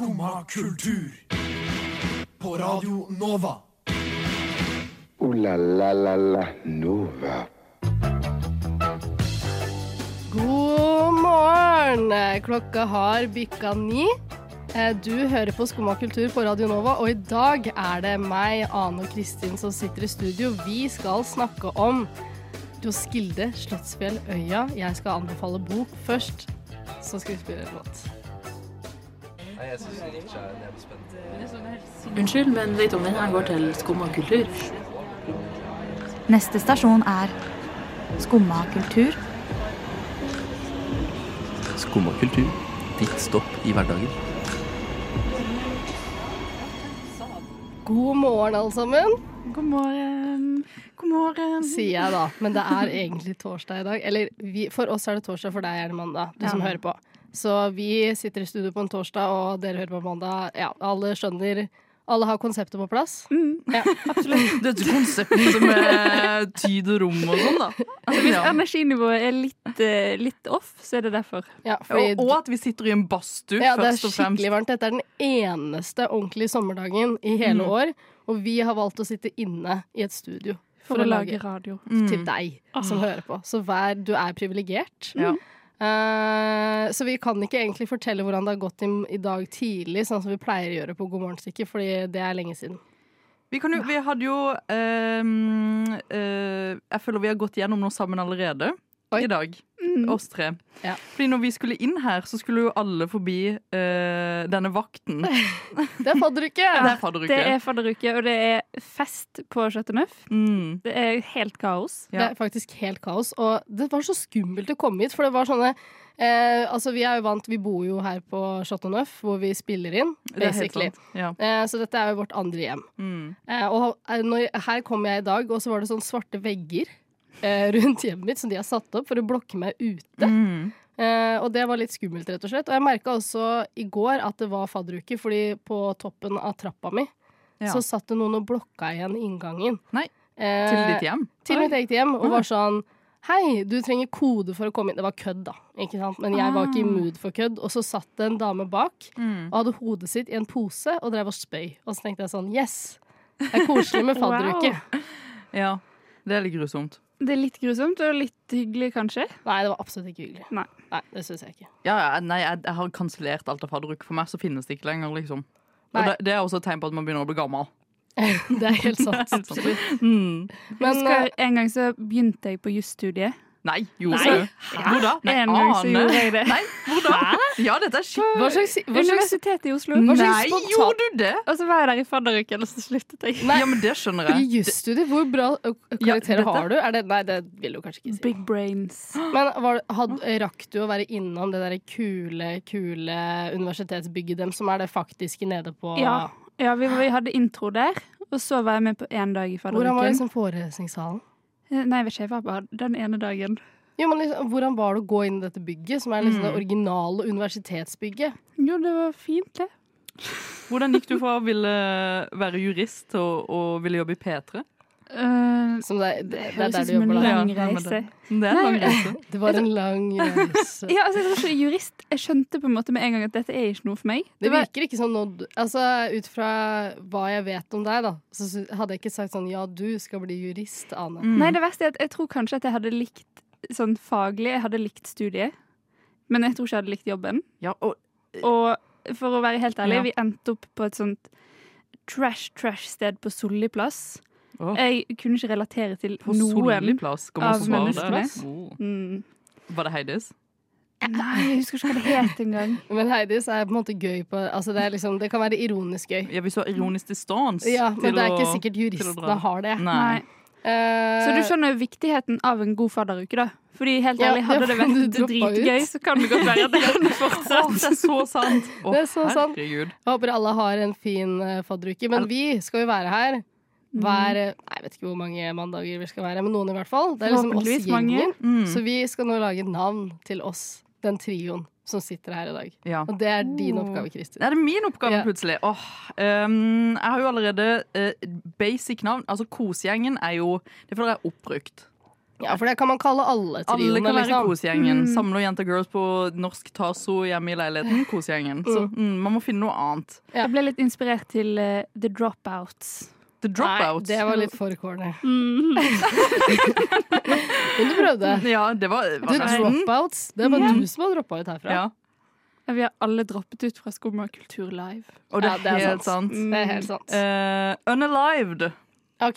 Skumma kultur. På Radio Nova. O-la-la-la-la Nova. God morgen! Klokka har bikka ni. Eh, Du hører på Skumma kultur på Radio Nova, og i dag er det meg, Ane og Kristin som sitter i studio. Vi skal snakke om Joskilde, Slottsfjell, Øya. Jeg skal anbefale bok først, så skal vi spille en låt. Unnskyld, men vet du om denne går til Skumma kultur? Neste stasjon er Skumma kultur. Skumma kultur. Ditt stopp i hverdagen. God morgen, alle sammen, God morgen. God morgen. sier jeg da. Men det er egentlig torsdag i dag. Eller vi, for oss er det torsdag, for deg er det mandag, du som hører på. Så vi sitter i studio på en torsdag, og dere hører på mandag. Ja, alle skjønner. Alle har konseptet på plass. Ja. absolutt. Dette konseptet med er tid og rom og sånn, da. Altså, hvis Ja. energinivået er litt, eh, litt off, så er det derfor. Ja, fordi Og, og at vi sitter i en badstue, Ja, det er først og fremst. skikkelig varmt. Dette er den eneste ordentlige sommerdagen i hele Mm. år. Og vi har valgt å sitte inne i et studio For, å lage radio. Mm. til deg som hører på. Så vær, du er privilegert. Ja. Eh, så vi kan ikke egentlig fortelle hvordan det har gått i, i dag tidlig, sånn som vi pleier å gjøre på God morgenstykke, fordi det er lenge siden. Vi, kan jo, vi hadde jo ehm, uh, Jeg føler vi har gått gjennom noe sammen allerede Oi. i dag. Mm. Oss tre. Ja. Fordi når vi skulle inn her, så skulle jo alle forbi uh, denne vakten. Det er fadderuke! Det er fadderuke. Det er fadderuke, og det er fest på Chateau Neuf. Mm. Det er helt kaos. Det er faktisk helt kaos. Og det var så skummelt å komme hit, for det var sånne eh, Altså, vi er jo vant Vi bor jo her på Chateau Neuf, hvor vi spiller inn, Det er helt basically. Det Ja. Eh, så dette er jo vårt andre hjem. Mm. Eh, og eh, når, her kom jeg i dag, og så var det sånn svarte vegger rundt hjemmet mitt som de har satt opp for å blokke meg ute. Mm. Eh, og det var litt skummelt, rett og slett. Og jeg merka også i går at det var fadderuke, fordi på toppen av trappa mi Ja. så satt det noen og blokka igjen inngangen. Nei, Eh, Til ditt hjem. til mitt eget hjem, og var sånn Hei, du trenger kode for å komme inn. Det var kødd, da. Ikke sant? Men jeg var ikke i mood for kødd. Og så satt det en dame bak Mm. og hadde hodet sitt i en pose og drev og spøy. Og så tenkte jeg sånn Yes! Det er koselig med fadderuke. Ja. Det er litt grusomt. Det er litt grusomt og litt hyggelig, kanskje. Nei, det var absolutt ikke hyggelig. Nei. det syns jeg ikke. Ja, ja, nei, jeg, jeg har kansellert alt av fadderuke. For meg så finnes det ikke lenger, liksom. Nei. Og det, det er også et tegn på at man begynner å bli gammel. Det er helt sant. Absolutt. Mm. Jeg Men husker eh, en gang så begynte jeg på jusstudiet. Nei, gjorde Nei. du? Hvor da? Nei, En gang så gjorde jeg det. Nei, hvor da? Ja, dette er skikkelig hva slags, hva slags Universitetet i Oslo. Hva slags Nei, spontan- gjorde du det? Og så var jeg der i fadderuken, og så sluttet jeg. Nei. Ja, men det skjønner jeg. jusstudiet, hvor bra ø, karakterer dette- har du? Er det, nei, det vil du kanskje ikke si. Big brains. Men var, had, rakk du å være innom det der kule, kule universitetsbygget dem, som er det faktiske nede på Ja, ja vi, vi hadde intro der, og så var jeg med på én dag i Hvordan var fadderuken. liksom forelesningssalen? Eh, Nei, jeg vet var bare den ene dagen. Jo, men liksom, Hvordan var det å gå inn i dette bygget, som er liksom Mm. det originale universitetsbygget? Jo, det var fint, det. Hvordan gikk du fra å ville være jurist til å ville jobbe i P3? Eh, Som det, det, det det er der du jobber da. Ja, det- er en lang reise. Det var en lang reise. Ja, altså, jeg var ikke jurist. Jeg skjønte på en måte med en gang at dette er ikke noe for meg. Det var, virker ikke sånn nå Altså, ut fra hva jeg vet om deg, da, så hadde jeg ikke sagt sånn ja, du skal bli jurist, Ane. Mm. Nei, det verste er at jeg tror kanskje at jeg hadde likt sånn faglig, jeg hadde likt studiet. Men jeg tror ikke jeg hadde likt jobben. Ja, og Og for å være helt ærlig, Ja. vi endte opp på et sånt trash-trash-sted på Solli plass. Åh. Jeg kunne ikke relatere til på noen. plass av menneskene. Oh. Mm. Var det Heidis? Nei, jeg husker ikke hva det het engang. Men Heidis er på en måte gøy på Altså, det, er liksom, det kan være ironisk gøy. Ja, vi så ironisk distans. Ja, men det er ikke sikkert juristene har det. Nei. Nei. Uh, Så du skjønner viktigheten av en god fadderuke, da. Fordi helt Ja, ærlig, hadde ja, det vært dritgøy, ut. så kan det godt være at det hadde fortsatt. det er så sant! Oh, Det er så sant. herregud. Jeg håper alle har en fin uh, fadderuke. Men vi skal jo være her hver eh, Jeg vet ikke hvor mange mandager vi skal være, men noen i hvert fall. Det er liksom oss mange. gjengen. Mm. Så vi skal nå lage navn til oss, den trioen som sitter her i dag. Ja. Og det er din oppgave, Kristin. Er det min oppgave Ja. plutselig? Åh, um, jeg har jo allerede uh, basic navn. Altså Kosgjengen er jo Det føler jeg er oppbrukt. Ja, for det kan man kalle alle Alle trioene, kan være liksom. kosegjengen. Samle jenter girls på norsk taso hjemme i leiligheten. Kosegjengen. Så mm, man må finne noe annet. Ja. Jeg ble litt inspirert til uh, The Dropouts. The Nei, det var litt for corny. Mm. Men du prøvde. Ja, det var, var The Dropouts. Det er bare Ja. du som har droppa ut herfra. Ja. Ja, vi har alle droppet ut fra Skumma kultur live. Og det Ja, er, det er helt sant. Det er helt sant. Uh, unalived. OK,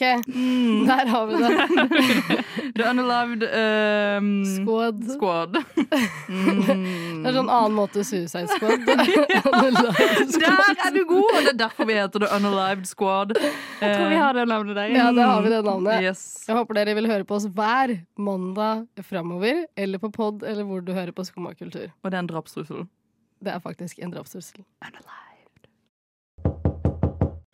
der har vi det. The unalived um, Squad. squad. Det er sånn annen måte Suicide Squad. Der er du god! Og det er derfor vi heter The Unalived Squad. Jeg tror vi har det navnet der. Ja, det har vi det navnet. Yes. Jeg håper dere vil høre på oss hver mandag framover, eller på pod, eller hvor du hører på Skummakultur. Og det er en drapstrussel. Det er faktisk en drapstrussel.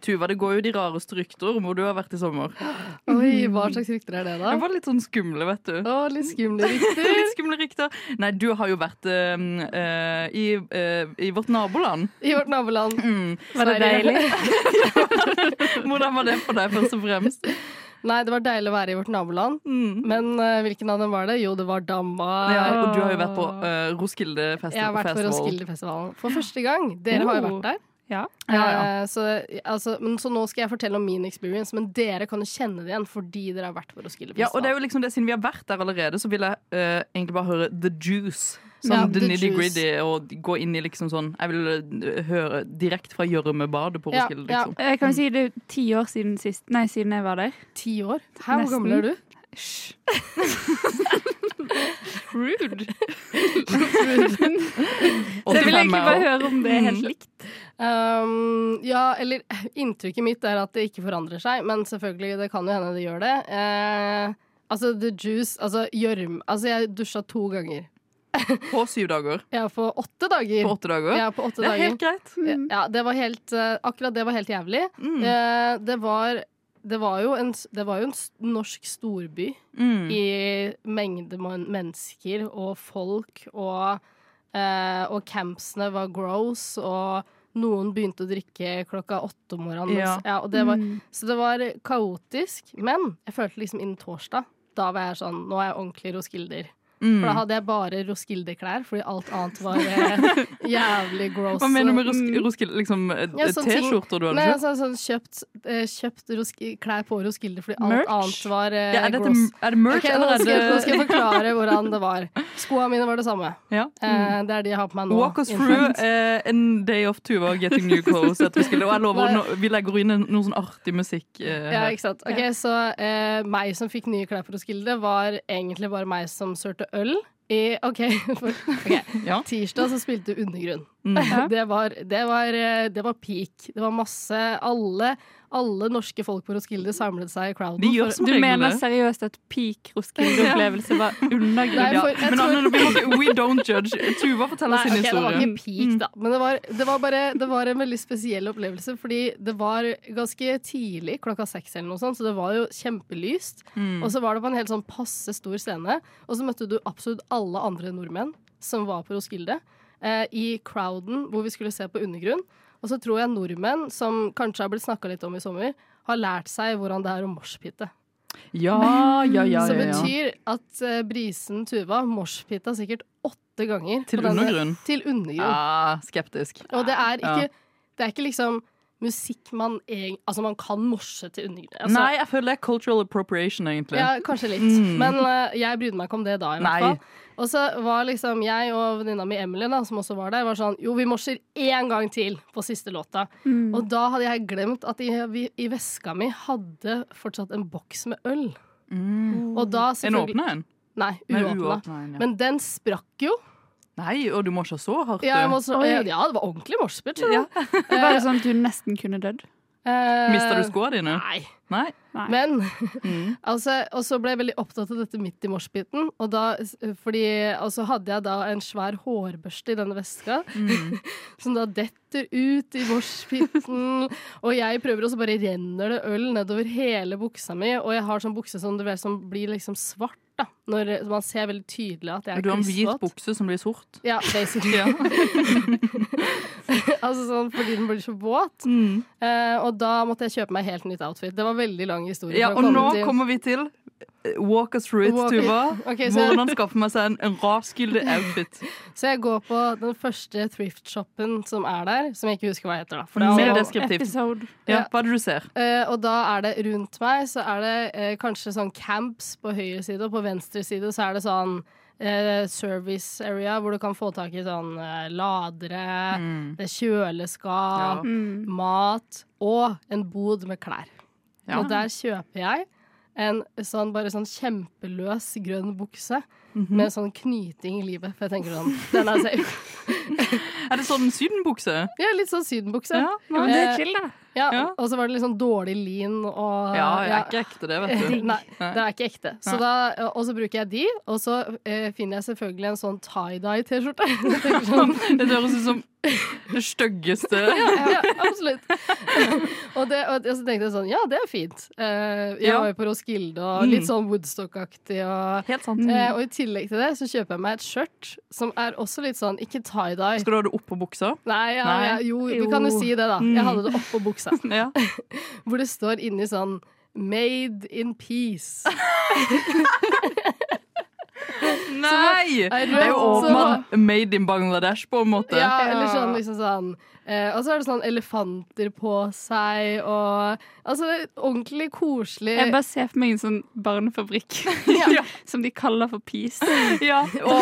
Tuva, det går jo de rareste rykter om hvor du har vært i sommer. Oi, hva slags rykter er det, da? Det var litt sånn skumle, vet du. Å, litt skumle rykter. Litt skumle rykter. Nei, du har jo vært uh, uh, i, uh, i vårt naboland. I vårt naboland. Mm. Var det deilig? Hvordan var det for deg, først og fremst? Nei, det var deilig å være i vårt naboland. Mm. Men uh, hvilken av dem var det? Jo, det var Danmark. Ja, og du har jo vært på uh, Roskilde Festi- Jeg har vært på Festival. Roskildefestivalen for første gang. Dere har jo Oh. vært der. Ja. Ja, ja. Eh, Så, altså, så nå skal jeg fortelle om min experience, men dere kan jo kjenne det igjen fordi dere har vært på Roskilde Ja, og det er jo liksom det, Siden vi har vært der allerede, så vil jeg uh, egentlig bare høre The Juice. Sånn Ja, the The nitty-gritty og gå inn i liksom sånn Jeg vil eh, høre direkte fra gjørmebadet på Roskilde, ja. liksom. Jeg kan si det er ti år siden sist Nei, siden jeg var der. Ti år? Hæ, hvor gammel er du? Rude. Og Jeg vil egentlig bare høre om det er helt likt. Um, ja, eller inntrykket mitt er at det ikke forandrer seg, men selvfølgelig, det kan jo hende det gjør det. Uh, altså, The Juice Altså, gjørm... Altså, jeg dusja to ganger. På syv dager. Ja, på åtte dager. På åtte dager. Ja, på åtte det er dager. helt greit. Ja, det var helt eh, Akkurat det var helt jævlig. Mm. Uh, det var det var en, det var jo en norsk storby Mm. i mengde mennesker og folk, og, eh, og campsene var gross, og noen begynte å drikke klokka åtte om morgenen. Ja. Ja, det var, Mm. Så det var kaotisk, men jeg følte liksom innen torsdag Da var jeg sånn Nå er jeg ordentlig roskilder. Mm. For da hadde jeg bare Roskilde-klær, fordi alt annet var eh, jævlig gross. Hva mener du med Rosk Roskilde? Liksom eh, Ja, T-skjorter du hadde Nei, kjøpt? altså, sånn kjøpt, eh, kjøpt klær på Roskilde fordi alt Merch? annet var eh, Ja, er, dette, gross. er det merch, okay, eller er det nå skal jeg forklare hvordan det var. Skoene mine var det samme. ja. Eh, det er de jeg har på meg nå. Walk us through front. eh, en day of Tuva getting new clothes. Etter Roskilde. og jeg lover, Nei. no, vi legger inn noe sånn artig musikk. Ja, ikke sant. Ok, Så eh, meg som fikk nye klær på Roskilde, var egentlig bare meg som sørte øl. I, OK, for, okay. Ja. Tirsdag så spilte Undergrunn. Mm. Det, var, det, var, eh, det var peak. Det var masse Alle, alle norske folk på Roskilde samlet seg i crowden. Gjør for- Du mener det. seriøst at peak Roskilde-opplevelse var undergrunnen? Men tror- Anne, we don't judge. Tuva forteller Nei, sin historie det var ikke peak, da. Men det var, det var bare Det var en veldig spesiell opplevelse, fordi det var ganske tidlig, klokka seks eller noe sånt, så det var jo kjempelyst. Mm. Og så var det på en helt sånn passe stor scene, og så møtte du absolutt alle andre nordmenn som var på Roskilde, eh, i crowden hvor vi skulle se på Undergrunn. Og så tror jeg nordmenn, som kanskje har blitt snakka litt om i sommer, har lært seg hvordan det er å moshpite. Ja, ja, ja. Ja, Som betyr at eh, Brisen Tuva moshpita sikkert åtte ganger. Til denne- undergrunn. Til undergrunn. Ah, skeptisk. Og det er ikke, Ja. det er ikke liksom musikk man egen, Altså, man kan morse til undergrunn. Altså, Nei, jeg føler det er cultural appropriation, egentlig. Ja, kanskje litt. Mm. Men uh, jeg brydde meg ikke om det da, i Nei. hvert fall. Og så var liksom jeg og venninna mi Emily, da, som også var der, var sånn Jo, vi morser én gang til på siste låta. Mm. Og da hadde jeg glemt at i, vi, i veska mi hadde fortsatt en boks med øl. Mm. Og da En selvfølgelig åpna en? Nei, uåpna. en, ja. Men den sprakk jo. Nei, og du morsa så hardt. Ja, jeg må så, ja, det var ordentlig moshpit. Ja. Var det sånn at du nesten kunne dødd? Eh, Mista du skoene dine? Nei. Nei? Men Mm. altså, Og så ble jeg veldig opptatt av dette midt i morsbiten. Og da, fordi, og så hadde jeg da en svær hårbørste i denne veska, Mm. som da detter ut i morsbiten. og jeg prøver, og så bare renner det øl nedover hele buksa mi. Og jeg har sånn bukse som, som blir liksom svart, da. Når man ser veldig tydelig at jeg er Du har en hvit bukse som blir sort. Ja, basically. Ja. altså sånn fordi den blir så våt. Mm. Eh, og da måtte jeg kjøpe meg helt nytt outfit. Det var veldig lang historie. Ja, og nå til- kommer vi til Walk us through it, Walk- Tuva. Okay, så Hvordan skaffe meg seg en, en raskyldig outfit. Så jeg går på den første thrift-shoppen som er der, som jeg ikke husker hva heter. da for det er Mer deskriptivt. Episode. Ja, hva er det du ser? Uh, og da er det rundt meg så er det uh, kanskje sånn camps på høyre side, og på venstre side så er det sånn eh, service area hvor du kan få tak i sånn eh, ladere, Mm. kjøleskap, Ja. Mm. mat og en bod med klær. Ja. Og der kjøper jeg en sånn, bare sånn kjempeløs grønn bukse Mhm. med sånn knyting i livet. For jeg tenker sånn, den er safe. Er det sånn sydenbukse? Ja, litt sånn sydenbukse. Ja, Ja, men det er Eh, chill, da. Ja, Ja. Og så var det litt sånn dårlig lin og Ja, jeg er ikke ekte det, vet du. Nei, det er ikke ekte. Så da, og så bruker jeg de, og så eh, finner jeg selvfølgelig en sånn tie-dye-T-skjorte. Sånn, Det høres ut som det styggeste ja, absolutt. og, det, og, så tenkte jeg sånn, ja, det er fint. Eh, jeg Ja. var jo på Roskilde og Mm. litt sånn Woodstock-aktig. Og, eh, og i tillegg til det så kjøper jeg meg et skjørt som er også litt sånn, ikke tie-dye. Skal du ha det oppå buksa? Nei, ja, Nei. ja, jo, vi kan jo si det, da. Jeg hadde det oppå buksa. Ja. Hvor det står inni sånn Made in peace. Nei! er Det er jo rødt, made in Bangladesh, på en måte. Ja, eller sånn liksom sånn eh, Og så er det sånn elefanter på seg og Altså, det er ordentlig koselig. Jeg bare ser for meg en sånn barnefabrikk Ja. som de kaller for Peace. Ja. Å,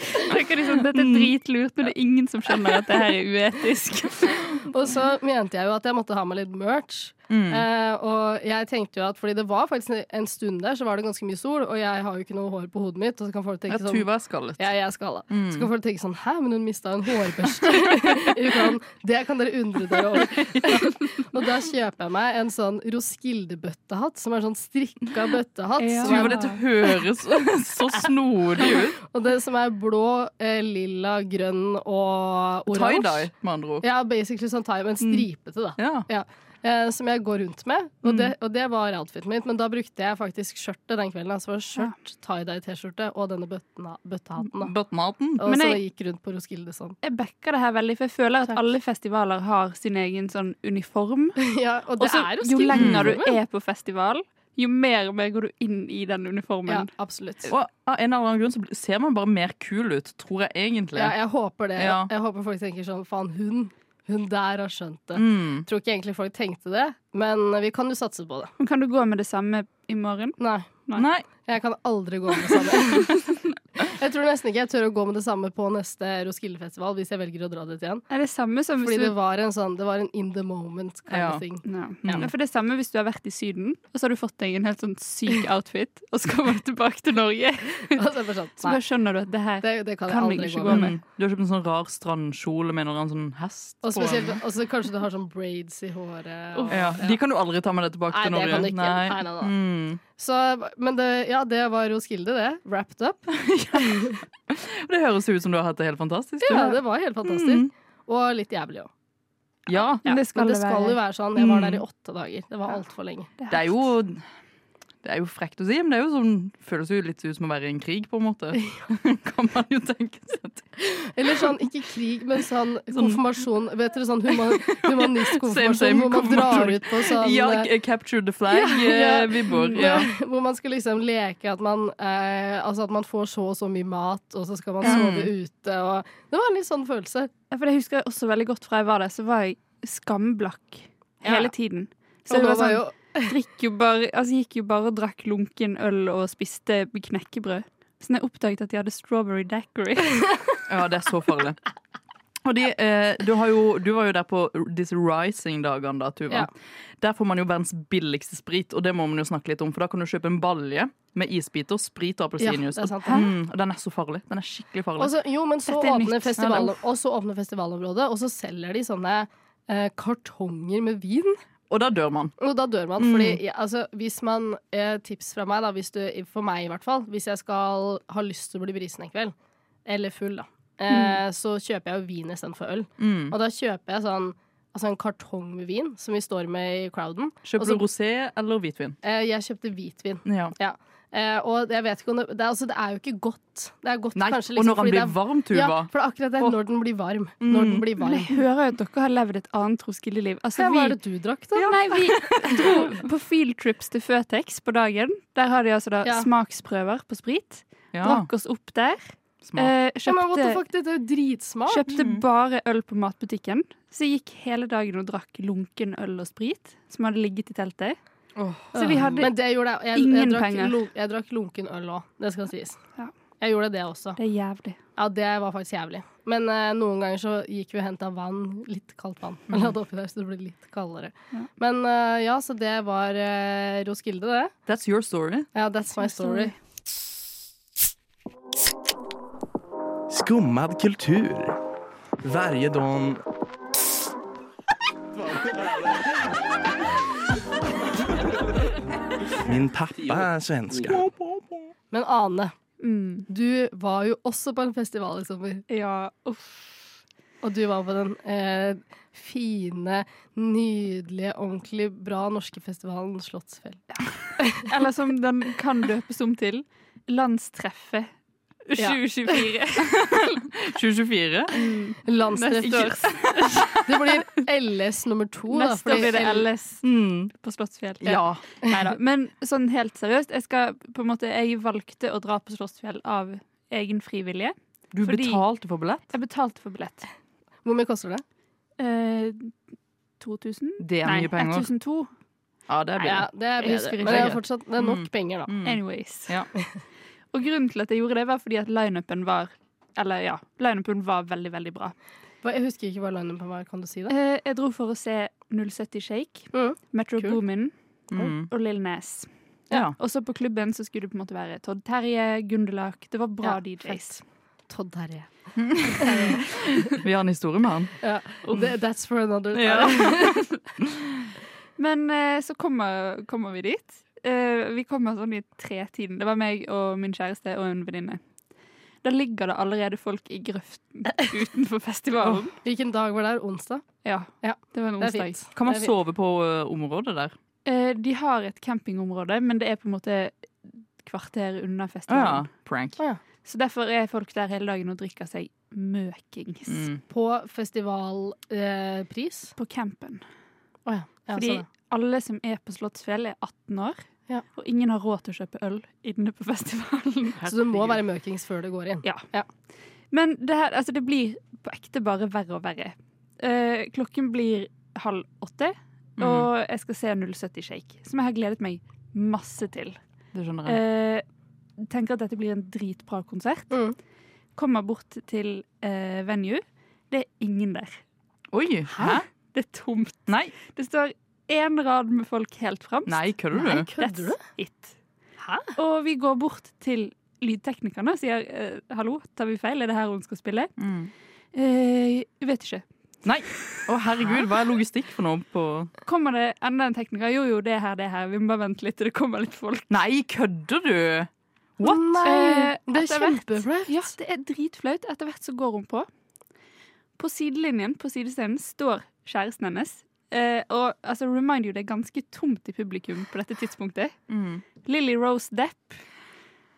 sånn, Dette er dritlurt, men det er ingen som skjønner at det her er uetisk. Og så mente jeg jo at jeg måtte ha med litt merch. Mm. Eh, og jeg tenkte jo at fordi det var faktisk en stund der, så var det ganske mye sol, og jeg har jo ikke noe hår på hodet mitt. Og så kan folk Ja, tenke sånn Tuva er skallet. Ja, jeg er skalla. Mm. Så kan folk tenke sånn Hæ, men hun mista en hårbørste i uken. Det kan dere undre dere over. og da kjøper jeg meg en sånn Roskilde-bøttehatt, som er sånn strikka bøttehatt. Ja. Tuva, dette høres så snodig ut. Og det som er blå, eh, lilla, grønn og oransje. Tie-dye, med andre ord. Ja, basically sånn tie, men stripete, da. Ja. Ja. Eh, som jeg går rundt med. Mm. Og, det, og det var outfiten mitt, men da brukte jeg faktisk skjørtet den kvelden. Altså skjørt, tie-dye-T-skjorte og denne bøttena, bøttehatten. da. Bøttehatten. Og Men så jeg- gikk rundt på Roskilde sånn. Jeg backer det her veldig, for jeg føler at Takk. alle festivaler har sin egen sånn uniform. ja, og det så er jo lenger du er på festival, jo mer og mer går du inn i den uniformen. Ja, absolutt. Og av en eller annen grunn så ser man bare mer kul ut, tror jeg egentlig. Ja, jeg håper det. Ja. Jeg håper folk tenker sånn faen, hun, hun der har skjønt det. Mm. Tror ikke egentlig folk tenkte det, men vi kan jo satse på det. Men kan du gå med det samme i morgen? Nei, Nei. jeg kan aldri gå med det samme. jeg tror nesten ikke jeg tør å gå med det samme på neste Roskilde-festival hvis jeg velger å dra dit igjen. Er det samme som Fordi hvis det var en sånn, det var en in the moment kind Ja. of thing. ja. Mm. Ja, For det er samme hvis du har vært i Syden, og så har du fått deg en helt sånn syk outfit, og så kommer du tilbake til Norge, så er bare sånn, så nei, bare skjønner du at det her det, det kan jeg Kan jeg aldri ikke gå med. med. Mm. Du har kjøpt en sånn rar strandkjole med en sånn hest Og på. og så kanskje du har sånn braids i håret. Og, Ja, De kan du aldri ta med deg tilbake Nei, til det kan du ikke. Nei, nei, nei. Mm. Så, men det, ja, det var Roskilde, det. Wrapped up. Det høres ut som du har hatt det helt fantastisk. Ja, det var helt fantastisk. Mm. Og litt jævlig òg. Ja, Men det skal men det det skal jo være sånn. Jeg var der i Mm. åtte dager. Det var altfor lenge. det er jo det er jo frekt å si, men det er jo sånn, føles jo litt ut som å være i en krig, på en måte. kan man jo tenke seg til. Eller sånn, ikke krig, men sånn Sånn- konfirmasjon. Vet dere, sånn human, humanistkonfirmasjon hvor man drar ut på sånn Ja, eh, capture the flag, Ja, ja. eh, vi bor. Ja. Hvor man skal liksom leke at man, eh, altså at man får så og så mye mat, og så skal man sove mm. ute. Og det var en litt sånn følelse. Ja, For det husker jeg også veldig godt fra jeg var der, så var jeg skamblakk Ja. hele tiden. Så Og det var var sånn, jo drikk jo bare, altså gikk jo bare og drakk lunken øl og spiste knekkebrød. Så jeg oppdaget at de hadde strawberry daiquiri ja, det er så farlig. Og de, eh, du, har jo, du var jo der på disse rising-dagene, da, Tuva. Ja. Der får man jo verdens billigste sprit, og det må man jo snakke litt om. For da kan du kjøpe en balje med isbiter, sprit og Ja, appelsinjuice. er mm, og den er så farlig. Den er skikkelig farlig. Også, jo, men så er åpner, festival, Ja, og så åpner festivalområdet, og så selger de sånne eh, kartonger med vin. Og da dør man. Og da dør man. Mm. Fordi ja, altså, hvis man eh, Tips fra meg, da, hvis du, for meg i hvert fall. Hvis jeg skal ha lyst til å bli brisen en kveld, eller full, da, eh, så kjøper jeg jo vin istedenfor øl. Mm. Og da kjøper jeg sånn Altså en kartong med vin, som vi står med i crowden. Kjøper du rosé eller hvitvin? Eh, jeg kjøpte hvitvin. Ja. Ja. Eh, og jeg vet ikke om det, det, er, altså, det er jo ikke godt. Det er godt Nei, kanskje og liksom, når han blir det er- varm, Tuva. Ja, for det er akkurat det. Når den blir varm. Mm. Når den blir Men varm. jeg hører jo at dere har levd et annet Roskilde-liv. Altså, Hva vi- er det du drakk, da? Nei, vi dro på fieldtrips til Føtex på dagen. Der har de altså da Ja. smaksprøver på sprit. Ja, Drakk oss opp der. Eh, Ja, men what the kjøpte fuck, dette er jo dritsmart. kjøpte Mm. bare øl på matbutikken. Så jeg gikk hele dagen og drakk lunken øl og sprit som hadde ligget i teltet. Åh. Så vi hadde Men det gjorde jeg. Jeg, ingen jeg, drakk, penger. lun- jeg drakk lunken øl òg, det skal sies. Ja. Jeg gjorde det også. Det er jævlig. Ja, det var faktisk jævlig. Men uh, noen ganger så gikk vi og henta vann, litt kaldt vann. La det oppi der, så det ble litt kaldere. Ja. Men uh, ja, så det var uh, Roskilde, det. That's your story. Ja, that's my story. Skummad kultur. Varje. Min pappa er svenske. Men Ane, Mm. du var jo også på en festival i sommer. Ja, uff. Og du var på den eh, fine, nydelige, ordentlig bra norske festivalen Slottsfjell. Eller som den kan døpes om til. Landstreffet Ja. 2024. 2024? Mm. Neste. Det blir LS nummer to. da, Neste år blir det L- LS Mm. på Slottsfjell. Ja. Neida. Men sånn helt seriøst, jeg skal på en måte Jeg valgte å dra på Slottsfjell av egen frivillige. Du Fordi- betalte for billett? Jeg betalte for billett. Hvor mye koster det? Eh, 2000? Det er Nei, mye penger. 1002. Ja, det er Ja, det er bedre. Men det er fortsatt det er nok Mm. penger, da. Mm. Anyways. Ja. Og grunnen til at jeg gjorde det, var fordi at lineupen var Eller ja, lineupen var veldig, veldig bra. Jeg husker ikke hva lineupen var, kan du si det? Eh, jeg dro for å se 070 Shake, Mm. Metro cool. Boomin Mm. og Lill Nes. Ja. Og så på klubben så skulle det på en måte være Todd Terje, Gundelak Det var bra Ja, DJs. Todd Terje. Vi har en historie med han. Ja. That's for another time. Men eh, så kommer, kommer vi dit. Eh, vi kommer sånn i tretiden. Det var meg og min kjæreste og en venninne. Da ligger det allerede folk i grøften utenfor festivalen. Hvilken dag var det? Onsdag? Ja, Ja, det var en onsdag. Kan man sove på uh, området der? Eh, de har et campingområde, men det er på en måte kvarter unna ja. festivalen. Prank. Så derfor er folk der hele dagen og drikker seg møkings Mm. På festivalpris? på campen. Oh, ja. ja. Fordi sånn, alle som er på Slottsfjell, er 18 år. Ja. Og ingen har råd til å kjøpe øl inne på festivalen. Så det må være møkings før det går inn? Ja. Men det, her, altså det blir på ekte bare verre og verre. Eh, klokken blir halv åtte, Mm. og jeg skal se 070 Shake, som jeg har gledet meg masse til. Det skjønner jeg. Eh, tenker at dette blir en dritbra konsert. Mm. Kommer bort til eh, venue. Det er ingen der. Oi! Hæ? Det er tomt. Nei, Det står én rad med folk helt fremst. nei kødder Nei, du? kødder du? That's it. Hæ? Og vi går bort til lydteknikerne og sier eh, hallo, tar vi feil? Er det her hun skal spille? Mm. Eh, vet ikke. Nei! Å herregud, hva er logistikk for noe på Kommer det enda en tekniker? Jo, jo, det er her, det er her. Vi må bare vente litt til det kommer litt folk. Nei, kødder du? What? Nei, Eh, det er kjempeflaut. Ja, det er dritflaut. Etter hvert så går hun på. På sidelinjen, på sidescenen, står kjæresten hennes. Eh, og altså, remind you, det er ganske tomt i publikum på dette tidspunktet. Mm. Lily Rose Depp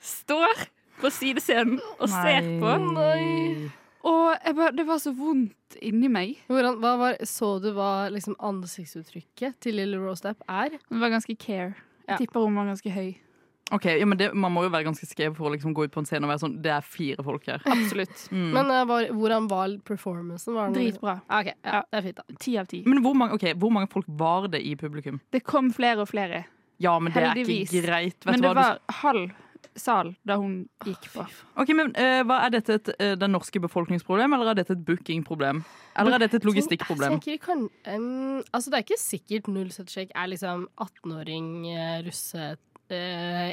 står på sidescenen og ser på. Nei. Og bare, det var så vondt inni meg. Hvordan, var, så du hva liksom, ansiktsuttrykket til Lily Rose Depp er? Det var ganske care. Ja. Jeg tipper hun var ganske høy. Ok, ja, men det, Man må jo være ganske skrev for å liksom gå ut på en scene og være sånn Det er fire folk her. Absolutt. Mm. Men uh, var, hvordan var performancen? Var den- Dritbra. Ok, ja, det er fint, da. Ti av ti. Men hvor mange, okay, hvor mange folk var det i publikum? Det kom flere og flere. Ja, men det er ikke greit. Vet Men det hva? var halv sal da hun gikk på. Ok, men uh, hva Er dette et uh, den norske befolkningsproblem, eller er dette et bookingproblem? Eller er dette et logistikkproblem? Jeg kan, em, altså Det er ikke sikkert 070 Shake er liksom 18-åring uh, russe eh,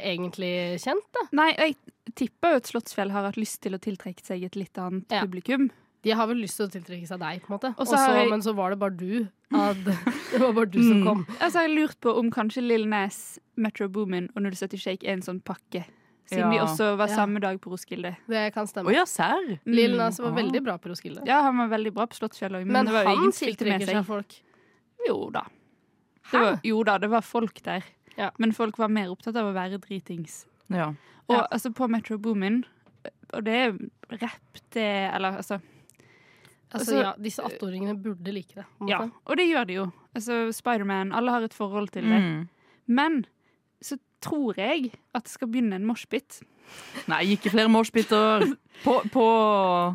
egentlig kjent, da. Nei, jeg tipper jo at Slottsfjell har hatt lyst til å tiltrekke seg et litt annet Ja. publikum. De har vel lyst til å tiltrekke seg deg, på en måte. Og så Og så- har jeg- Men så var det bare du. At, det var bare du som Mm. kom. Altså, jeg har lurt på om kanskje Lill Nes, Metro Boomin og 070 Shake er en sånn pakke. Siden de Ja. også var Ja. samme dag på Roskilde. Det kan stemme. Oh, ja, serr? Lil Nas var Ah. veldig bra på Roskilde. Ja, han var veldig bra på Slottsfjell òg, men, Men var han tiltrekker seg. seg folk. Jo da. Det var, jo da, det var folk der. Ja. Men folk var mer opptatt av å være dritings. Ja. Og Ja. altså på Metro Boomin, og det er rapp, det Eller altså Altså, Altså, ja, disse 18-åringene burde like det. Ja, og det gjør de jo. Altså Spiderman, alle har et forhold til det. Mm. Men så tror jeg at det skal begynne en moshpit. Nei, ikke flere moshpiter på, på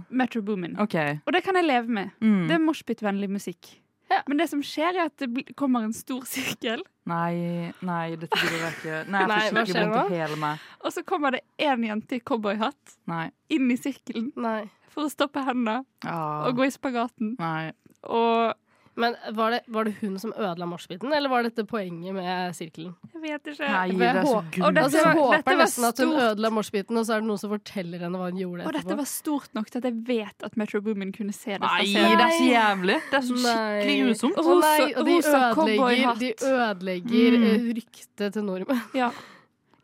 Metro Boomin. Okay. Og det kan jeg leve med. Mm. Det er moshpit-vennlig musikk. Ja. Men det som skjer, er at det kommer en stor sirkel, Nei, nei, dette gidder jeg ikke. Nei, jeg får skikkelig vondt i hele meg. og så kommer det én jente i cowboyhatt Nei. inn i sirkelen Nei. for å stoppe henne Ah. og gå i spagaten. Nei. Og Men var det, var det hun som ødela moshpiten, eller var dette poenget med sirkelen? jeg vet ikke. Nei, det er så hå- Og Altså, jeg håper nesten at hun ødela moshpiten, og så er det noen som forteller henne hva hun gjorde Og dette var stort nok til at jeg vet at Metro Boomin kunne se det. fra Nei, det er så jævlig. Det er så skikkelig grusomt. Og, og de ødelegger, de ødelegger Mm. eh, ryktet til nordmenn. Ja.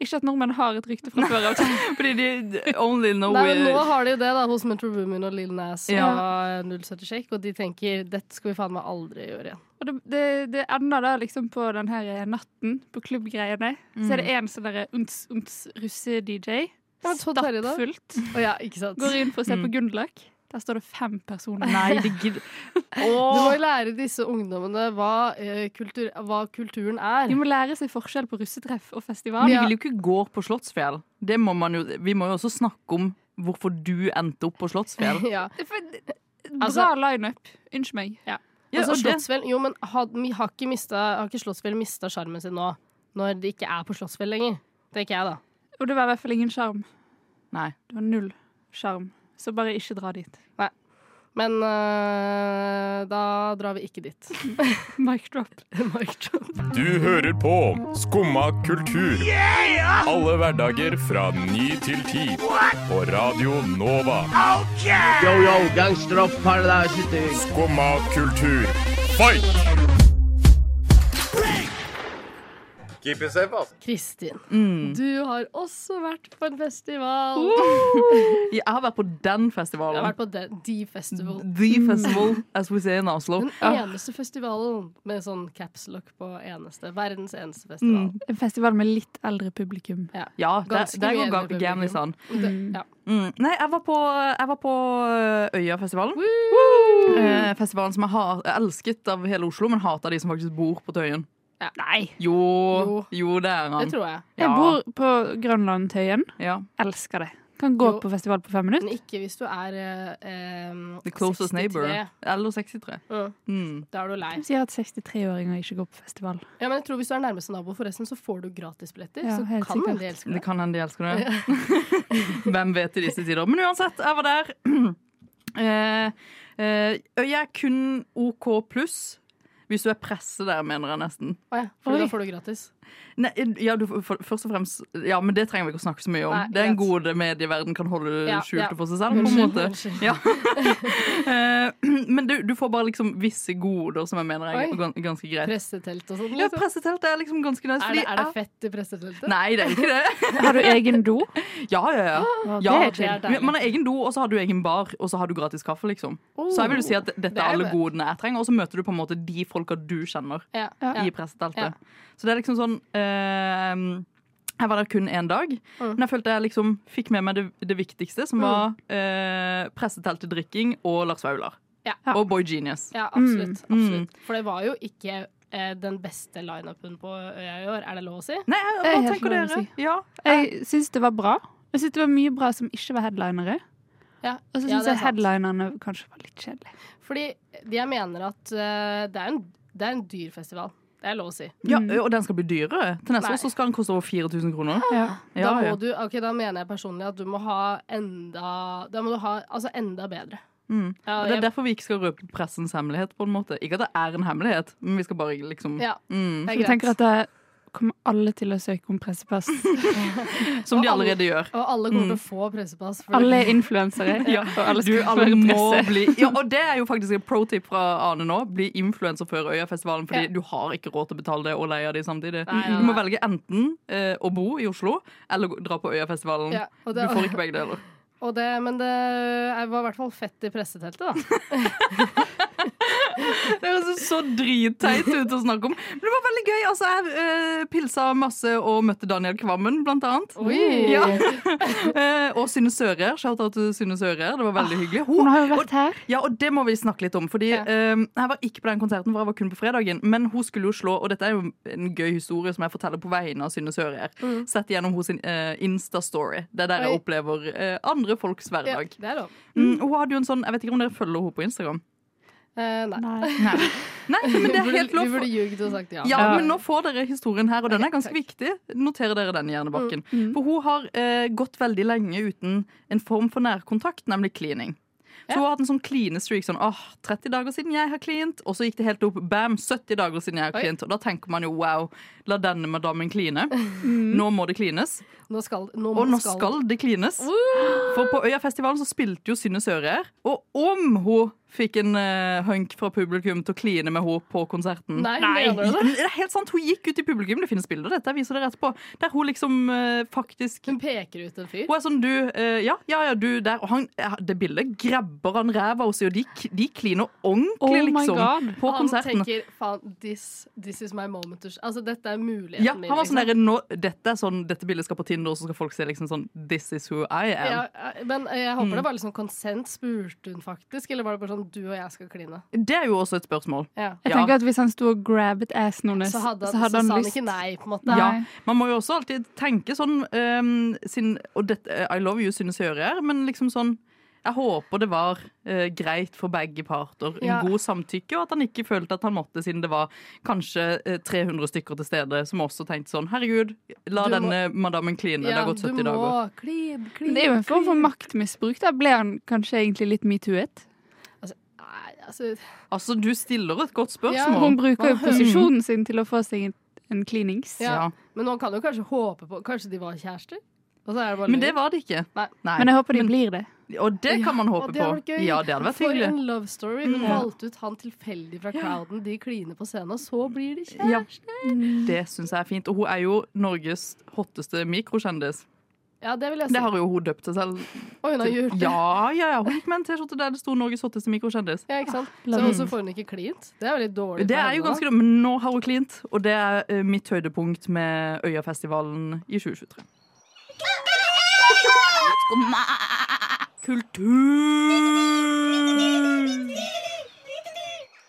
Ikke at nordmenn har et rykte fra før av. Fordi de only know Nei, men nå har de jo det da hos Metro Boomin og Lil Nas Ja. og 070 Shake, og de tenker dette skal vi faen meg aldri gjøre igjen. Og det, det, det ender da liksom på den her natten, på klubbgreiene. Så er det en sånn derre uns-uns russe-DJ. Ja, Terje da? Stappfullt. Å ja, ikke sant? Går inn for å se på Mm. Gunderlach. Der står det fem personer. Nei, det gidder Du må jo lære disse ungdommene hva, eh, kultur, hva kulturen er. De må lære seg forskjell på russetreff og festival. Vi vil jo ikke gå på Slottsfjell. Det må man jo, vi må jo også snakke om hvorfor du endte opp på Slottsfjell. ja. Bra Altså- lineup. Unnskyld meg. Ja, altså, Slottsfjell Jo, men har, vi har ikke, mista, har ikke Slottsfjell mista sjarmen sin nå? Når det ikke er på Slottsfjell lenger? Tenker jeg, da. Og det var i hvert fall ingen sjarm. Nei. Det var null sjarm. Så bare ikke dra dit. Nei. Men øh, da drar vi ikke dit. Mic drop. Mic drop. Du hører på Skumma kultur. Alle hverdager fra ny til ti. På Radio Nova. Yo, yo, gangsteropp, paradise. Skumma kultur, fight! Keep it safe, altså. Kristin, Mm. du har også vært på en festival. Jeg har vært på den festivalen. Jeg har vært på den, The Festival. The Festival, as we say in Oslo. Den Ja. eneste festivalen med sånn capslock på eneste. Verdens eneste festival. Mm. En festival med litt eldre publikum. Ja, der, Ganske der går gamlisene. Mm. ja. Mm. Nei, jeg var på, jeg var på øh, Øyafestivalen. Eh, festivalen som jeg har elsket av hele Oslo, men hater de som faktisk bor på Tøyen. Nei. Jo, Jo. jo, det er Det han. tror jeg. Jeg bor på Grønlandtøyen. Ja. Elsker det. Kan gå Jo. på festival på fem minutter. Men ikke hvis du er eh, The closest 63. neighbor. Eller 63. Mm. Mm. Da er du lei. Hvem sier at 63-åringer ikke går på festival. Ja, men jeg tror Hvis du er nærmeste nabo, forresten, så får du gratisbilletter. Ja, så kan sikkert. de elske Det det. kan hende de elsker det. Hvem vet i disse tider. Men uansett, jeg var der. Uh, uh, jeg er kun OK pluss. Hvis du er presse der, mener jeg nesten. Oh, ja, for Oi. da får du gratis. Nei, ja, du, for, først og fremst Ja, men det trenger vi ikke å snakke så mye om. Nei, det er en god gode medieverden kan holde Ja, skjult ja. for seg selv. på en måte ja. Eh, Men du, du får bare liksom visse goder som jeg mener er Oi. ganske greit. Pressetelt og sånn. Ja, Liksom. pressetelt er liksom ganske nice. Er, det, er det fett i presseteltet? Nei, det er ikke det. Har du egen do? Ja, ja, ja. Ja det er Man har egen do, og så har du egen bar, og så har du gratis kaffe, liksom. Oh. Så jeg vil jo si at dette Det er alle godene jeg trenger, og så møter du på en måte de folka du kjenner Ja, Ja. ja. i presseteltet. Ja. Så det er liksom sånn uh, Jeg var der kun én dag, Mm. men jeg følte jeg liksom fikk med meg det, det viktigste, som var eh, presseteltdrikking og Lars Vaular. Ja. Og Boy Genius. Ja, absolutt. Mm. absolutt. For det var jo ikke eh, den beste lineupen på Øya i år, er det lov å si? Nei, jeg- Det hva tenker dere? si. Ja, Jeg syns det var bra. Jeg syns det var mye bra som ikke var headlinere. Ja, Og så ja, syns er jeg headlinerne kanskje var litt kjedelige. Fordi jeg mener at uh, det, er en, det er en dyr festival. Det er lov å si. ja, Og den skal bli dyrere. Til neste Nei. år så skal den koste over 4000 kroner. Ja. Ja, da, må. Du, okay, da mener jeg personlig at du må ha enda Da må du ha altså enda bedre. Mm. Ja, Og det er jeg- derfor vi ikke skal røpe pressens hemmelighet. på en måte Ikke at det er en hemmelighet, men vi skal bare liksom Ja, mm. det er Jeg tenker at det kommer alle til å søke om pressepass. Som de allerede alle- gjør. Og alle kommer til Mm. å få pressepass. for- Alle er influensere, Ja. og alle Du, alle må bli Ja, og det er jo faktisk en pro tip fra Ane nå. Bli influenser før Øyafestivalen, fordi Ja. du har ikke råd til å betale det og leie de samtidig. Nei, nei, Du må nei. velge enten eh, å bo i Oslo eller dra på Øyafestivalen. Ja, Du får ikke begge deler. Og det, men det var i hvert fall fett i presseteltet, da. Det høres så dritteit ut å snakke om. Men det var veldig gøy. Altså, jeg uh, pilsa masse og møtte Daniel Kvammen, blant annet. Ja. uh, og Synne Sører. Shout-out til Synne Sører. Det var veldig hyggelig. Hun har jo vært her. Ja, og det må vi snakke litt om. Fordi Ja. eh, Jeg var ikke på den konserten, for jeg var kun på fredagen. Men hun skulle jo slå, og dette er jo en gøy historie som jeg forteller på vegne av Synne Sører. Sett gjennom sin eh, Insta-story. Det er der jeg Oi. opplever eh, andre folks Ja, hverdag. det er lov. Mm, hun hadde jo en sånn, Jeg vet ikke om dere følger henne på Instagram? Eh, nei. Nei. Nei, Nei men det er helt lov. Vi burde ljugd og sagt ja. Ja, men nå får dere historien her, og den er ganske viktig. Noterer dere den i hjernebakken. Mm. For hun har uh, gått veldig lenge uten en form for nærkontakt, nemlig cleaning. Så hun har hatt en sånn cleanestreak sånn åh, 30 dager siden jeg har cleant, og så gikk det helt opp, bam, 70 dager siden jeg har cleant. Og da tenker man jo wow, la denne madammen kline. Mm. Nå må det klines. Nå skal, nå Og nå skal det cleanes. For på Øyafestivalen så spilte jo Synne Sører, og om hun fikk en uh, hunk fra publikum til å kline med henne på konserten Nei, du det? det er helt sant, Hun gikk ut i publikum, det finnes bilder, dette jeg viser dere etterpå, der hun liksom uh, faktisk Hun peker ut en fyr. Hun er sånn, du, uh, ja, ja, ja, du der. Og han, ja, det bildet grabber han ræva hos, og de, de kliner ordentlig, Oh liksom, God. på han konserten. tenker faen, this, this is my moment. Altså, dette er muligheten Ja, min. han var sånn liksom. nå, dette, sånn, dette bildet skal på Tinder, og så skal folk se liksom sånn This is who I am. ja, men jeg håper Mm. det var liksom konsent. Spurte hun faktisk, eller var det bare sånn du og jeg skal kline? Det er jo også et spørsmål. Ja. Jeg Ja. tenker at Hvis han sto og grabbet assen hennes, Så hadde, så hadde så han sa han lyst. ikke nei, på en måte. Ja, Man må jo også alltid tenke sånn um, sin, Og dette, I love you synes jeg gjør her, men liksom sånn jeg håper det var eh, greit for begge parter. En Ja. god samtykke, og at han ikke følte at han måtte, siden det var kanskje eh, 300 stykker til stede som også tenkte sånn Herregud, la Du må- denne madammen kline. det har gått 70 du må dager. kline, Men det er jo en form for maktmisbruk. Da ble han kanskje egentlig litt metoo-et. Altså Altså, du stiller et godt Ja, spørsmål. Hun bruker jo posisjonen sin til å få seg en, en cleanings. Ja. Ja. Men man kan jo kanskje håpe på Kanskje de var kjærester? Og så er det bare Men det var det ikke. Nei. Men jeg håper de Men- blir det. Og det kan man Ja, håpe ja, det hadde på. vært gøy. Ja, det hadde vært For hyggelig. en love story. Hun Mm. valgte ut han tilfeldig fra crowden. De kliner på scenen, og så blir de Ja, kjærester. det syns jeg er fint. Og hun er jo Norges hotteste mikrokjendis. Ja, det vil jeg si. Det har jo hun døpt seg selv Og hun har gjort det. Ja, ja, ja. Hun gikk med en T-skjorte der det sto 'Norges hotteste mikrokjendis'. Ja, ikke sant? Så også får hun ikke klint. Det er jo litt dårlig. Det er jo ganske dårlig, men nå har hun klint, og det er eh, mitt høydepunkt med Øyafestivalen i 2023. Kultur!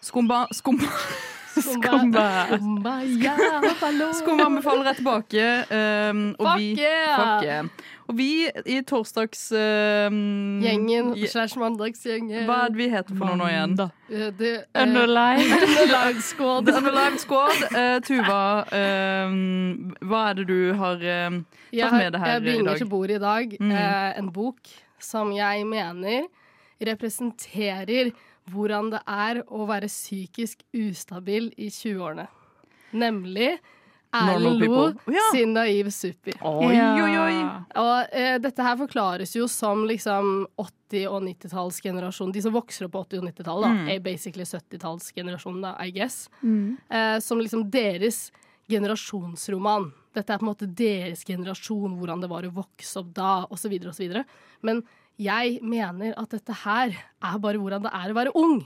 Skumba Skumba. Skumba. Skumba, ja. Skumma befaler jeg tilbake. um, og Fuck vi, yeah! fuck yeah. Og vi i torsdags um, Gjengen je- slash mandagsgjengen. Hva er det vi heter for noe nå igjen? da? Det, uh, Underline. Underline squad. Underline Squad. Uh, Tuva, um, hva er det du har um, tatt med deg her jeg dag? bringer begynner til bordet i dag Mm. eh, en bok som jeg mener representerer hvordan det er å være psykisk ustabil i 20-årene. Nemlig Erlend Lo oh, ja. sin Naiv Suppi. Oi, oi, oi. Og eh, dette her forklares jo som liksom 80- og 90-tallsgenerasjonen. De som vokser opp på 80- og 90-tallet, Mm. er basically 70-tallsgenerasjonen, da, I guess. Mm. Eh, som liksom deres generasjonsroman. Dette er på en måte deres generasjon, hvordan det var å vokse opp da, osv., osv. Men jeg mener at dette her er bare hvordan det er å være ung.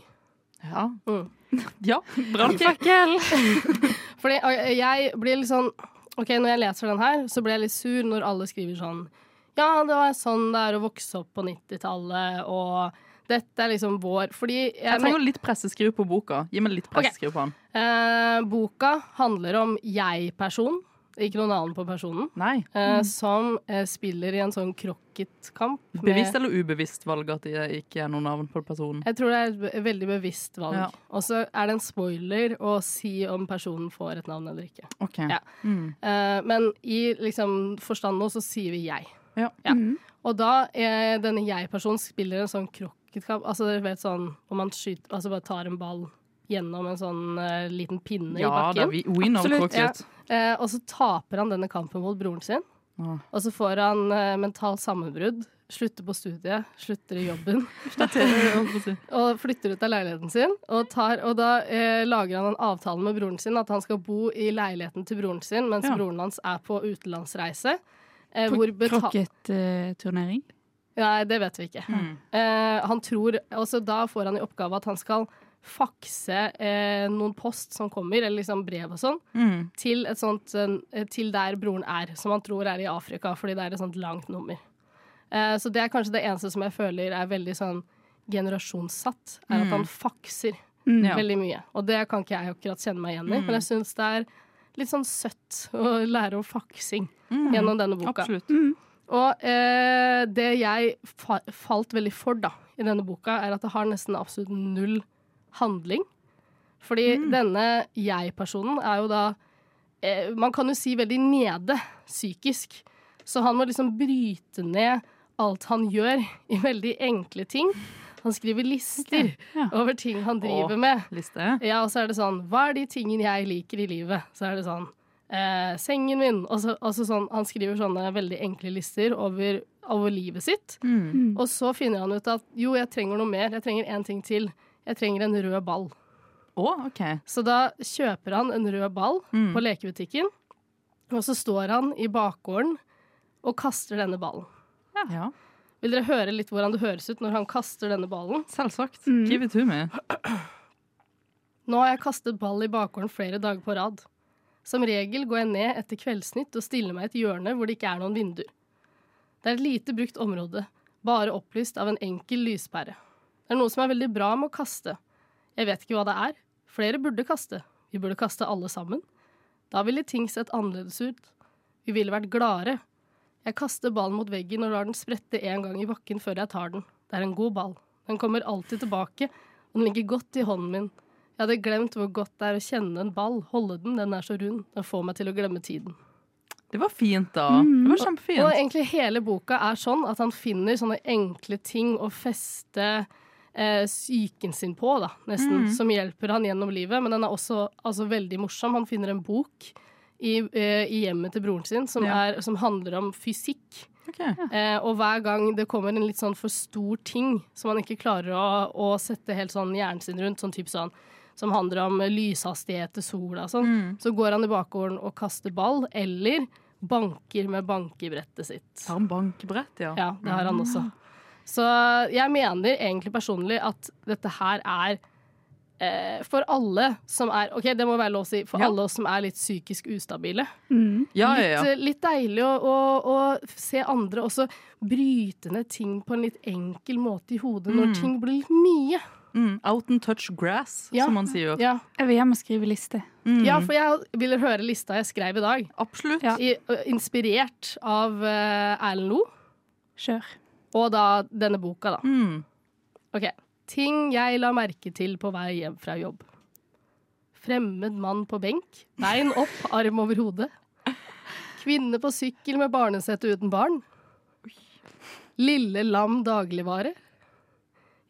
Ja. Mm. ja. Brannfakkel! Fordi jeg blir litt sånn OK, når jeg leser den her, så blir jeg litt sur når alle skriver sånn Ja, det var sånn det er å vokse opp på 90-tallet, og dette er liksom vår Fordi jeg, Jeg trenger litt presseskriv på boka. Gi meg litt presseskriv på den. eh, Boka handler om jeg-person, ikke noen navn på personen, Nei. eh, som eh, spiller i en sånn krokketkamp. Bevisst eller ubevisst valg at det ikke er noe navn på personen? Jeg tror det er et veldig bevisst valg. Ja. Og så er det en spoiler å si om personen får et navn eller ikke. Ok. Ja. Mm. Eh, men i liksom forstand nå så sier vi jeg. Ja. Og da er denne jeg-personen spiller en sånn krokketkamp. Altså dere vet sånn om man skyter Altså bare tar en ball gjennom en sånn uh, liten pinne i Ja bakken. vi, we know Absolutt, croquet. Eh, og så taper han denne kampen mot broren sin. Ah. Og så får han eh, mentalt sammenbrudd, slutter på studiet, slutter i jobben. og flytter ut av leiligheten sin. Og, tar, og da eh, lager han en avtale med broren sin at han skal bo i leiligheten til broren sin mens Ja. broren hans er på utenlandsreise. Eh, På hvor beta- Nei, det vet vi ikke. Eh, han tror, også Da får han i oppgave at han skal fakse eh, noen post som kommer, eller liksom brev og sånn, Mm. til, et sånt, eh, til der broren er, som han tror er i Afrika, fordi det er et sånt langt nummer. Eh, så det er kanskje det eneste som jeg føler er veldig sånn generasjonssatt, er at Mm. han fakser Mm. Ja. veldig mye. Og det kan ikke jeg akkurat kjenne meg igjen i, Mm. men jeg syns det er litt sånn søtt å lære om faksing Mm. gjennom denne boka. Absolutt. Og eh, det jeg fa falt veldig for da, i denne boka, er at det har nesten absolutt null handling. Fordi denne jeg-personen er jo da eh, Man kan jo si veldig nede psykisk. Så han må liksom bryte ned alt han gjør, i veldig enkle ting. Han skriver lister over ting han driver Åh, med. liste. Ja, og så er det sånn Hva er de tingene jeg liker i livet? Så er det sånn eh, Sengen min. Og så, og så sånn, han skriver sånne veldig enkle lister over, over livet sitt. Mm. Og så finner han ut at jo, jeg trenger noe mer. Jeg trenger én ting til. Jeg trenger en rød ball. Oh, okay. Så da kjøper han en rød ball Mm. på lekebutikken, og så står han i bakgården og kaster denne ballen. Ja. Vil dere høre litt hvordan det høres ut når han kaster denne ballen? Selvsagt. Mm. Give it to me. Nå har jeg kastet ball i bakgården flere dager på rad. Som regel går jeg ned etter kveldsnytt og stiller meg i et hjørne hvor det ikke er noen vinduer. Det er et lite brukt område, bare opplyst av en enkel lyspære. Det er noe som er veldig bra med å kaste. Jeg vet ikke hva det er. Flere burde kaste. Vi burde kaste alle sammen. Da ville ting sett annerledes ut. Vi ville vært gladere. Jeg kaster ballen mot veggen og lar den sprette en gang i bakken før jeg tar den. Det er en god ball. Den kommer alltid tilbake, og den ligger godt i hånden min. Jeg hadde glemt hvor godt det er å kjenne en ball, holde den, den er så rund. Den får meg til å glemme tiden. Det var fint, da. Det var kjempefint. Og egentlig hele boka er sånn at han finner sånne enkle ting å feste eh, psyken sin på, da, nesten, Mm. som hjelper han gjennom livet. Men den er også altså, veldig morsom. Han finner en bok i, eh, i hjemmet til broren sin som, Ja. er, som handler om fysikk. Okay. Eh, og hver gang det kommer en litt sånn for stor ting som han ikke klarer å, å sette helt sånn hjernen sin rundt, sånn type sånn som handler om lyshastighet til sola og sånn, Mm. så går han i bakgården og kaster ball, eller banker med bankebrettet sitt. Har han bankebrett, ja. Ja, det har han også. Så jeg mener egentlig personlig at dette her er eh, for alle som er OK, det må være lov å si. For Ja. alle oss som er litt psykisk ustabile. Ja, litt, ja, ja. eh, litt deilig å, å, å se andre også bryte ned ting på en litt enkel måte i hodet når Mm. ting blir litt mye. Mm, out and touch grass, Ja. som man sier. Ja. Jeg vil hjem og skrive liste. Mm. Ja, for jeg ville høre lista jeg skrev i dag. Absolutt. I, inspirert av uh, Erlend Kjør. Kjør. Og da denne boka, da. Mm. Ok. Ting jeg la merke til på vei hjem fra jobb. Fremmed mann på benk. Bein opp, arm over hodet. Kvinne på sykkel med barnesete uten barn. Lille lam dagligvare.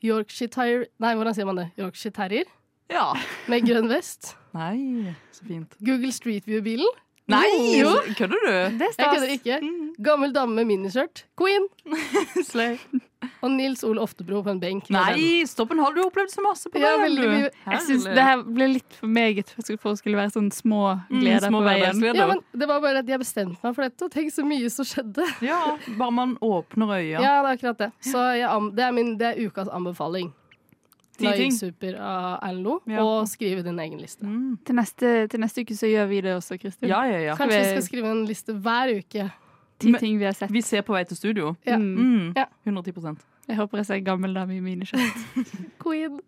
Yorkshire Terrier Nei, hvordan sier man det? Yorkshire Terrier Ja. med grønn vest. Nei, så fint. Google Street View-bilen. Nei, Jo. kødder du? Det er Jeg stas. kødder ikke. Gammel dame med miniskjørt. Queen. Slay. Og Nils Ole Oftebro på en benk. Nei, stopp en halv, du har opplevd så masse på Ja, veien, du. Jeg synes det her ble litt for meget for å skulle være sånn små Mm, gleder små på veien. Ja, men det var bare at jeg bestemte meg for dette, og tenk så mye som skjedde. Ja, bare man åpner øya. Ja, det er akkurat det. Så jeg, det, er min, det er ukas anbefaling. Super av Lo, Ja. og skrive din egen liste. Mm. Til neste, til neste uke så gjør vi det også, Kristin. Ja, ja, ja. Kanskje vi skal skrive en liste hver uke. Ti Men- ting vi har sett. Vi ser på vei til studio. Ja. Mm. Mm. Ja. 110 Jeg håper jeg ser gammel dame i miniskjørt. Queen.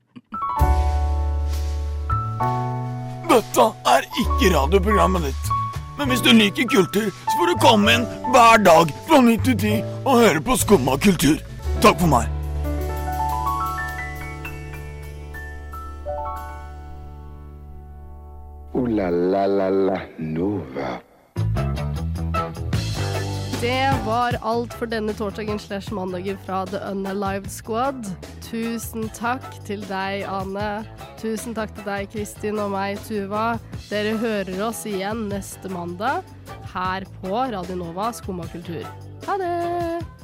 Dette er ikke radioprogrammet ditt. Men hvis du liker kultur, så får du komme inn hver dag fra 9 til 10 og høre på Skumma kultur. Takk for meg. La la la la Nova. Det var alt for denne torsdagen slash mandagen fra The Unalived Squad. Tusen takk til deg, Ane. Tusen takk til deg, Kristin, og meg, Tuva. Dere hører oss igjen neste mandag her på Radio Nova Skumma kultur. Ha det!